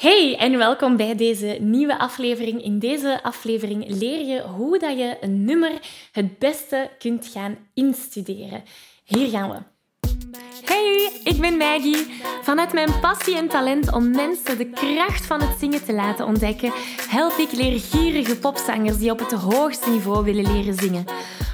Hey en welkom bij deze nieuwe aflevering. In deze aflevering leer je hoe dat je een nummer het beste kunt gaan instuderen. Hier gaan we. Hey, ik ben Maggie. Vanuit mijn passie en talent om mensen de kracht van het zingen te laten ontdekken, help ik leergierige popzangers die op het hoogste niveau willen leren zingen.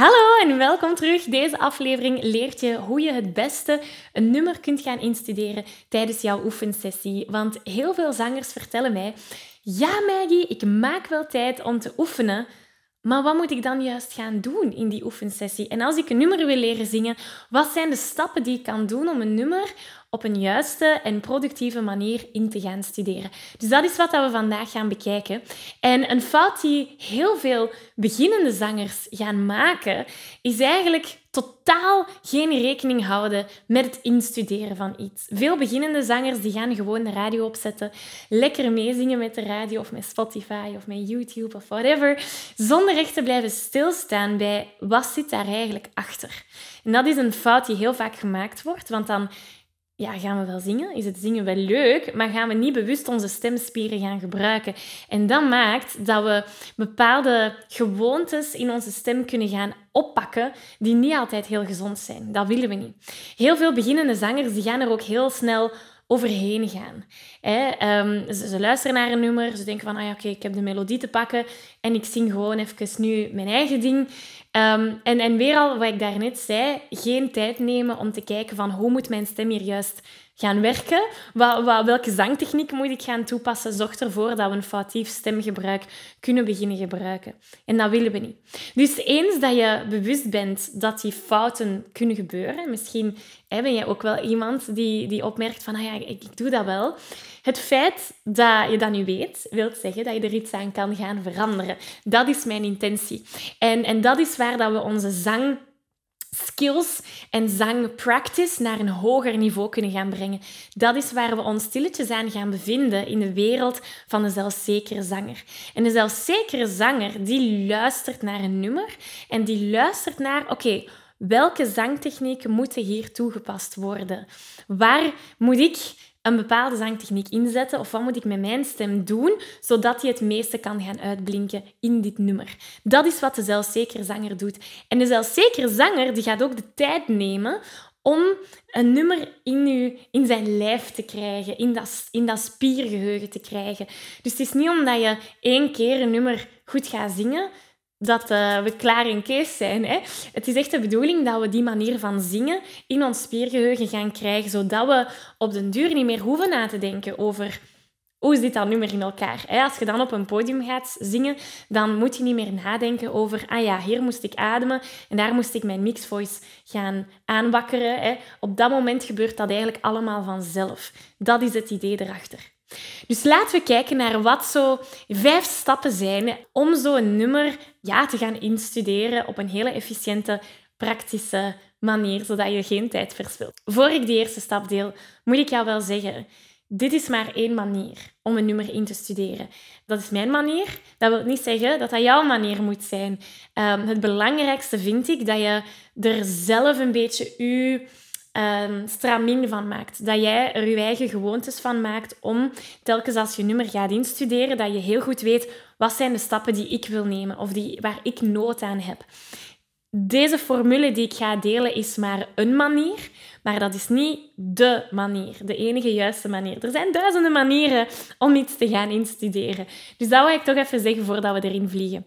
Hallo en welkom terug. Deze aflevering leert je hoe je het beste een nummer kunt gaan instuderen tijdens jouw oefensessie. Want heel veel zangers vertellen mij: Ja, Maggie, ik maak wel tijd om te oefenen. Maar wat moet ik dan juist gaan doen in die oefensessie? En als ik een nummer wil leren zingen, wat zijn de stappen die ik kan doen om een nummer op een juiste en productieve manier in te gaan studeren. Dus dat is wat we vandaag gaan bekijken. En een fout die heel veel beginnende zangers gaan maken, is eigenlijk totaal geen rekening houden met het instuderen van iets. Veel beginnende zangers die gaan gewoon de radio opzetten, lekker meezingen met de radio of met Spotify of met YouTube of whatever, zonder echt te blijven stilstaan bij wat zit daar eigenlijk achter. En dat is een fout die heel vaak gemaakt wordt, want dan ja, gaan we wel zingen? Is het zingen wel leuk? Maar gaan we niet bewust onze stemspieren gaan gebruiken? En dat maakt dat we bepaalde gewoontes in onze stem kunnen gaan oppakken die niet altijd heel gezond zijn. Dat willen we niet. Heel veel beginnende zangers die gaan er ook heel snel overheen gaan. Ehm, ze, ze, luisteren naar een nummer, ze denken van, ah ja, oké, ik heb de melodie te pakken en ik zing gewoon even nu mijn eigen ding. Ehm, en, en weer al wat ik daarnet zei, geen tijd nemen om te kijken van hoe moet mijn stem hier juist gaan werken. Wat, welke zangtechniek moet ik gaan toepassen? Zorgt ervoor dat we een foutief stemgebruik kunnen beginnen gebruiken. En dat willen we niet. Dus eens dat je bewust bent dat die fouten kunnen gebeuren, misschien hè, ben jij ook wel iemand die, die opmerkt van, ah ja, ik, ik doe dat wel. Het feit dat je dat nu weet, wil zeggen dat je er iets aan kan gaan veranderen. Dat is mijn intentie. En, en dat is waar dat we onze zang skills en zangpractice naar een hoger niveau kunnen gaan brengen. Dat is waar we ons stilletjes aan gaan bevinden in de wereld van de zelfzekere zanger. En de zelfzekere zanger die luistert naar een nummer en die luistert naar, oké, welke zangtechnieken moeten hier toegepast worden? Waar moet ik een bepaalde zangtechniek inzetten of wat moet ik met mijn stem doen zodat hij het meeste kan gaan uitblinken in dit nummer. Dat is wat de zelfzekere zanger doet. En de zelfzekere zanger die gaat ook de tijd nemen om een nummer in, u, in zijn lijf te krijgen, in dat, in dat spiergeheugen te krijgen. Dus het is niet omdat je één keer een nummer goed gaat zingen, dat uh, we klaar in kees zijn. Hè? Het is echt de bedoeling dat we die manier van zingen in ons spiergeheugen gaan krijgen, zodat we op den duur niet meer hoeven na te denken over hoe zit dat nummer in elkaar. Als je dan op een podium gaat zingen, dan moet je niet meer nadenken over, ah ja, hier moest ik ademen en daar moest ik mijn mixvoice gaan aanwakkeren. Op dat moment gebeurt dat eigenlijk allemaal vanzelf. Dat is het idee erachter. Dus laten we kijken naar wat zo vijf stappen zijn om zo'n nummer ja, te gaan instuderen op een hele efficiënte, praktische manier, zodat je geen tijd verspilt. Voor ik die eerste stap deel, moet ik jou wel zeggen, dit is maar één manier om een nummer in te studeren. Dat is mijn manier. Dat wil niet zeggen dat dat jouw manier moet zijn. Um, het belangrijkste vind ik dat je er zelf een beetje je um, stramien van maakt. Dat jij er je eigen gewoontes van maakt om telkens als je nummer gaat instuderen, dat je heel goed weet wat zijn de stappen die ik wil nemen of die, waar ik nood aan heb. deze formule die ik ga delen is maar een manier, maar dat is niet de manier, de enige juiste manier. Er zijn duizenden manieren om iets te gaan instuderen. Dus dat wil ik toch even zeggen voordat we erin vliegen.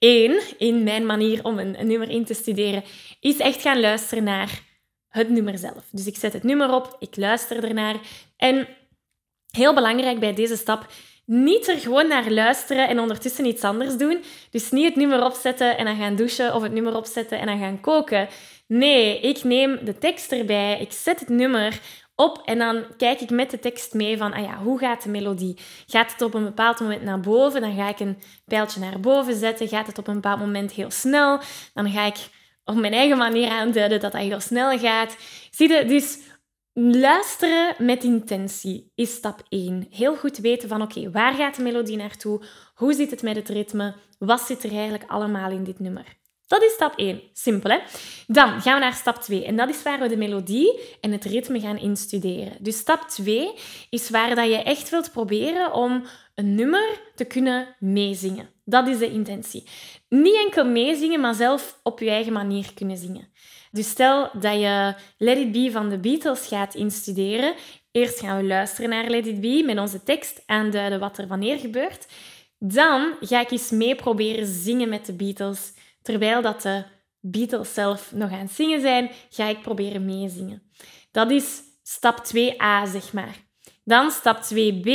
één in mijn manier om een, een, nummer in te studeren, is echt gaan luisteren naar het nummer zelf. Dus ik zet het nummer op, ik luister ernaar. En heel belangrijk bij deze stap, niet er gewoon naar luisteren en ondertussen iets anders doen. Dus niet het nummer opzetten en dan gaan douchen of het nummer opzetten en dan gaan koken. Nee, ik neem de tekst erbij, ik zet het nummer op en dan kijk ik met de tekst mee van, ah ja, hoe gaat de melodie? Gaat het op een bepaald moment naar boven? Dan ga ik een pijltje naar boven zetten. Gaat het op een bepaald moment heel snel? Dan ga ik op mijn eigen manier aanduiden dat dat heel snel gaat. Zie je, dus luisteren met intentie is stap 1. Heel goed weten van, oké, waar gaat de melodie naartoe? Hoe zit het met het ritme? Wat zit er eigenlijk allemaal in dit nummer? Dat is stap 1. Simpel, hè? Dan gaan we naar stap 2. En dat is waar we de melodie en het ritme gaan instuderen. Dus stap 2 is waar dat je echt wilt proberen om een nummer te kunnen meezingen. Dat is de intentie. Niet enkel meezingen, maar zelf op je eigen manier kunnen zingen. Dus stel dat je Let It Be van de Beatles gaat instuderen. Eerst gaan we luisteren naar Let It Be met onze tekst, aanduiden wat er wanneer gebeurt. Dan ga ik eens mee proberen zingen met de Beatles Terwijl dat de Beatles zelf nog aan het zingen zijn, ga ik proberen meezingen. Dat is stap 2a, zeg maar. Dan stap 2b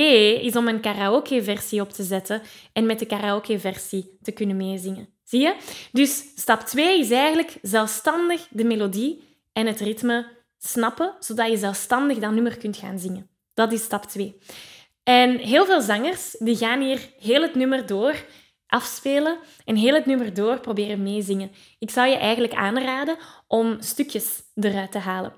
is om een karaoke-versie op te zetten en met de karaoke-versie te kunnen meezingen. Zie je? Dus stap 2 is eigenlijk zelfstandig de melodie en het ritme snappen, zodat je zelfstandig dat nummer kunt gaan zingen. Dat is stap 2. En heel veel zangers die gaan hier heel het nummer door afspelen en heel het nummer door proberen meezingen. Ik zou je eigenlijk aanraden om stukjes eruit te halen.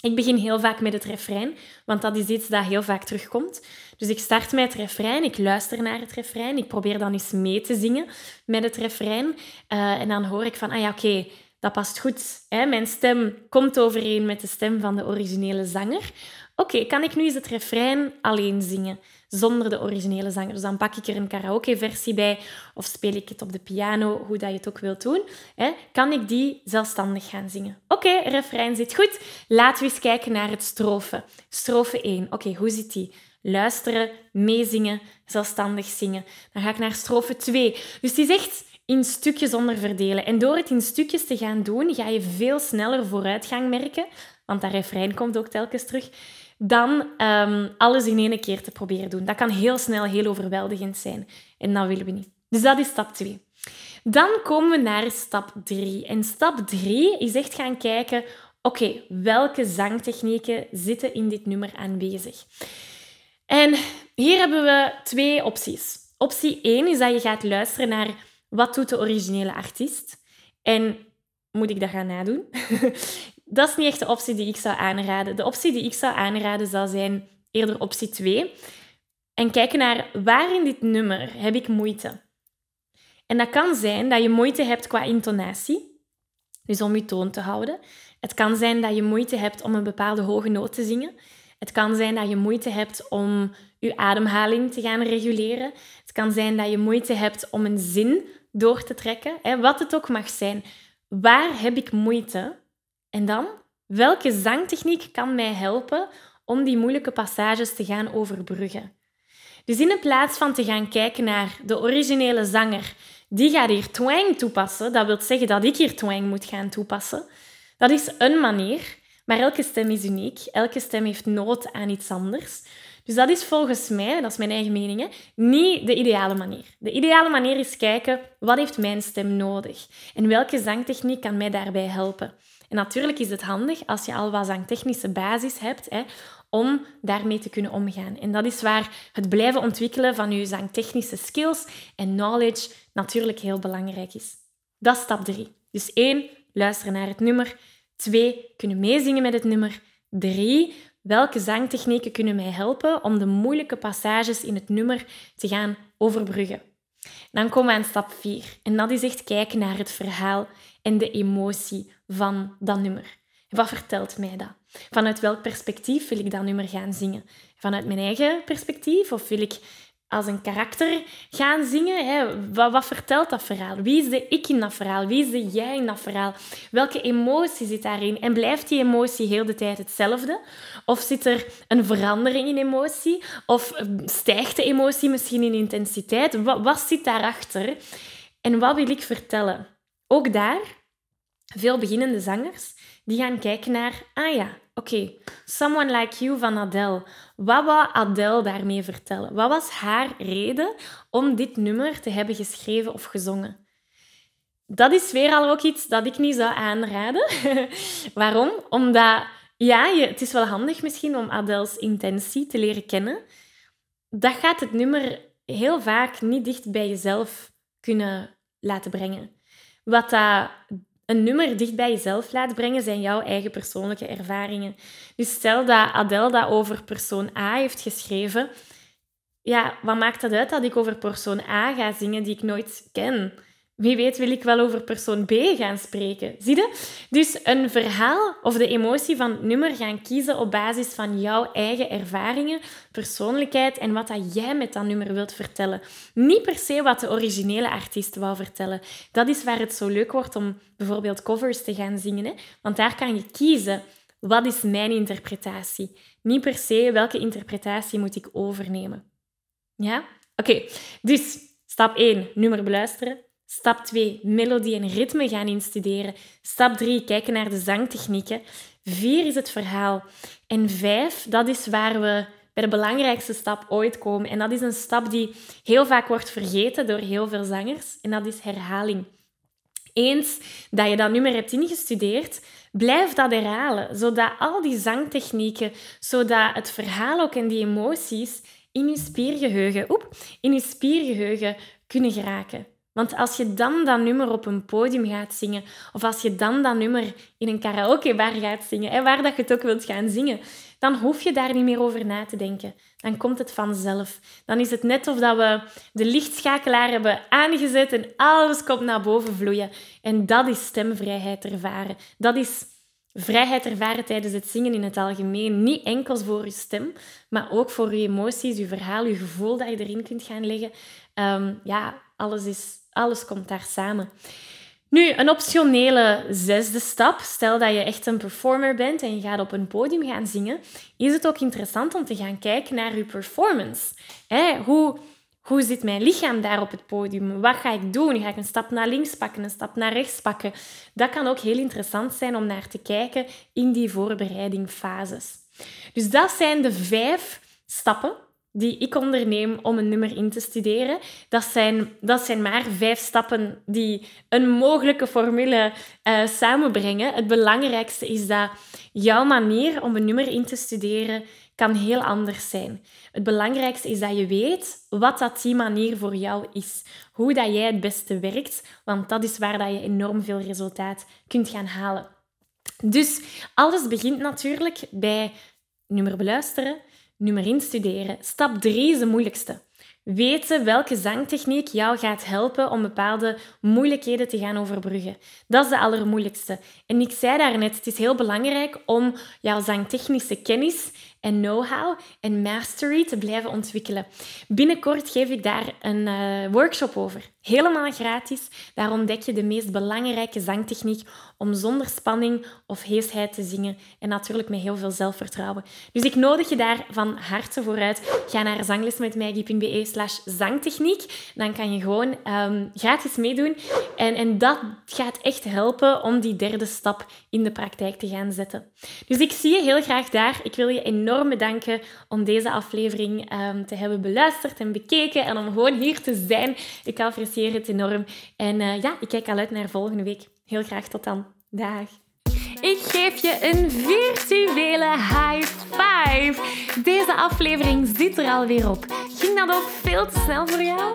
Ik begin heel vaak met het refrein, want dat is iets dat heel vaak terugkomt. Dus ik start met het refrein, ik luister naar het refrein, ik probeer dan eens mee te zingen met het refrein. Uh, en dan hoor ik van, ah ja, oké, dat past goed. Mijn stem komt overeen met de stem van de originele zanger. Oké, kan ik nu eens het refrein alleen zingen, zonder de originele zanger? Dus dan pak ik er een karaoke-versie bij of speel ik het op de piano, hoe dat je het ook wilt doen. Hè? Kan ik die zelfstandig gaan zingen? Oké, refrein zit goed. Laten we eens kijken naar het strofe. Strofe 1. Oké, hoe zit die? Luisteren, meezingen, zelfstandig zingen. Dan ga ik naar strofe 2. Dus die zegt in stukjes onderverdelen. En door het in stukjes te gaan doen, ga je veel sneller vooruitgang merken, want dat refrein komt ook telkens terug, dan um, alles in één keer te proberen doen. Dat kan heel snel heel overweldigend zijn en dat willen we niet. Dus dat is stap 2. Dan komen we naar stap 3. En stap 3 is echt gaan kijken, oké, welke zangtechnieken zitten in dit nummer aanwezig? En hier hebben we twee opties. Optie 1 is dat je gaat luisteren naar wat doet de originele artiest en moet ik dat gaan nadoen? dat is niet echt de optie die ik zou aanraden. De optie die ik zou aanraden zou zijn eerder optie 2. En kijken naar waar in dit nummer heb ik moeite. En dat kan zijn dat je moeite hebt qua intonatie, dus om je toon te houden. Het kan zijn dat je moeite hebt om een bepaalde hoge noot te zingen. Het kan zijn dat je moeite hebt om je ademhaling te gaan reguleren. Het kan zijn dat je moeite hebt om een zin door te trekken. Wat het ook mag zijn. Waar heb ik moeite? En dan, welke zangtechniek kan mij helpen om die moeilijke passages te gaan overbruggen? Dus in plaats van te gaan kijken naar de originele zanger, die gaat hier twang toepassen, dat wil zeggen dat ik hier twang moet gaan toepassen. Dat is een manier, maar elke stem is uniek. Elke stem heeft nood aan iets anders. Dus dat is volgens mij, dat is mijn eigen mening, hè, niet de ideale manier. De ideale manier is kijken, wat heeft mijn stem nodig? En welke zangtechniek kan mij daarbij helpen? En natuurlijk is het handig als je al wat zangtechnische basis hebt, hè, om daarmee te kunnen omgaan. En dat is waar het blijven ontwikkelen van je zangtechnische skills en knowledge natuurlijk heel belangrijk is. Dat is stap drie. Dus één, luisteren naar het nummer. Twee, kunnen meezingen met het nummer. Drie, welke zangtechnieken kunnen mij helpen om de moeilijke passages in het nummer te gaan overbruggen. Dan komen we aan stap 4. En dat is echt kijken naar het verhaal en de emotie van dat nummer. Wat vertelt mij dat? Vanuit welk perspectief wil ik dat nummer gaan zingen? Vanuit mijn eigen perspectief? Of wil ik als een karakter gaan zingen? Hè? Wat, wat, vertelt dat verhaal? Wie is de ik in dat verhaal? Wie is de jij in dat verhaal? Welke emotie zit daarin? En blijft die emotie heel de tijd hetzelfde? Of zit er een verandering in emotie? Of ehm, stijgt de emotie misschien in intensiteit? Wat, wat zit daarachter? En wat wil ik vertellen? Ook daar, veel beginnende zangers die gaan kijken naar, ah ja, oké, Someone Like You van Adele. Wat wou Adele daarmee vertellen? Wat was haar reden om dit nummer te hebben geschreven of gezongen? Dat is weer al ook iets dat ik niet zou aanraden. Waarom? Omdat, ja, je, het is wel handig misschien om Adele's intentie te leren kennen. Dat gaat het nummer heel vaak niet dicht bij jezelf kunnen laten brengen. Wat dat een nummer dicht bij jezelf laat brengen, zijn jouw eigen persoonlijke ervaringen. Dus stel dat Adele dat over persoon A heeft geschreven. Ja, wat maakt dat uit dat ik over persoon A ga zingen die ik nooit ken? Wie weet wil ik wel over persoon B gaan spreken. Zie je? Dus een verhaal of de emotie van het nummer gaan kiezen op basis van jouw eigen ervaringen, persoonlijkheid en wat dat jij met dat nummer wilt vertellen. Niet per se wat de originele artiest wou vertellen. Dat is waar het zo leuk wordt om bijvoorbeeld covers te gaan zingen. Hè? Want daar kan je kiezen. Wat is mijn interpretatie? Niet per se welke interpretatie moet ik overnemen. Ja? Oké, dus stap 1, nummer beluisteren. Stap 2, melodie en ritme gaan instuderen. Stap 3, kijken naar de zangtechnieken. 4 is het verhaal. En 5, dat is waar we bij de belangrijkste stap ooit komen. En dat is een stap die heel vaak wordt vergeten door heel veel zangers. En dat is herhaling. Eens dat je dat nummer hebt ingestudeerd, blijf dat herhalen. Zodat al die zangtechnieken, zodat het verhaal ook en die emoties in je spiergeheugen, oep, in je spiergeheugen kunnen geraken. Want als je dan dat nummer op een podium gaat zingen, of als je dan dat nummer in een karaokebar gaat zingen, hè, waar dat je het ook wilt gaan zingen, dan hoef je daar niet meer over na te denken. Dan komt het vanzelf. Dan is het net of dat we de lichtschakelaar hebben aangezet en alles komt naar boven vloeien. En dat is stemvrijheid ervaren. Dat is vrijheid ervaren tijdens het zingen in het algemeen. Niet enkel voor je stem, maar ook voor je emoties, je verhaal, je gevoel dat je erin kunt gaan leggen. Ehm, ja, alles is alles komt daar samen. Nu, een optionele zesde stap. Stel dat je echt een performer bent en je gaat op een podium gaan zingen, is het ook interessant om te gaan kijken naar je performance. hoe, hoe zit mijn lichaam daar op het podium? Wat ga ik doen? Ga ik een stap naar links pakken, een stap naar rechts pakken? Dat kan ook heel interessant zijn om naar te kijken in die voorbereidingfases. Dus dat zijn de vijf stappen die ik onderneem om een nummer in te studeren. Dat zijn, dat zijn maar vijf stappen die een mogelijke formule uh, samenbrengen. Het belangrijkste is dat jouw manier om een nummer in te studeren kan heel anders zijn. Het belangrijkste is dat je weet wat dat die manier voor jou is. Hoe dat jij het beste werkt, want dat is waar dat je enorm veel resultaat kunt gaan halen. Dus alles begint natuurlijk bij nummer beluisteren, nummer instuderen. Stap 3 is de moeilijkste. Weten welke zangtechniek jou gaat helpen om bepaalde moeilijkheden te gaan overbruggen. Dat is de allermoeilijkste. En ik zei daarnet, het is heel belangrijk om jouw zangtechnische kennis en know-how en mastery te blijven ontwikkelen. Binnenkort geef ik daar een uh, workshop over. Helemaal gratis. Daar ontdek je de meest belangrijke zangtechniek om zonder spanning of heesheid te zingen en natuurlijk met heel veel zelfvertrouwen. Dus ik nodig je daar van harte voor uit. Ga naar zanglesmetmaggie.be slash zangtechniek. Dan kan je gewoon um, gratis meedoen. En, en dat gaat echt helpen om die derde stap in de praktijk te gaan zetten. Dus ik zie je heel graag daar. Ik wil je enorm bedanken om deze aflevering um, te hebben beluisterd en bekeken en om gewoon hier te zijn. Ik apprecieer het enorm. En uh, ja, ik kijk al uit naar volgende week. Heel graag tot dan. Dag. Ik geef je een virtuele high five. Deze aflevering zit er alweer op. Ging dat ook veel te snel voor jou?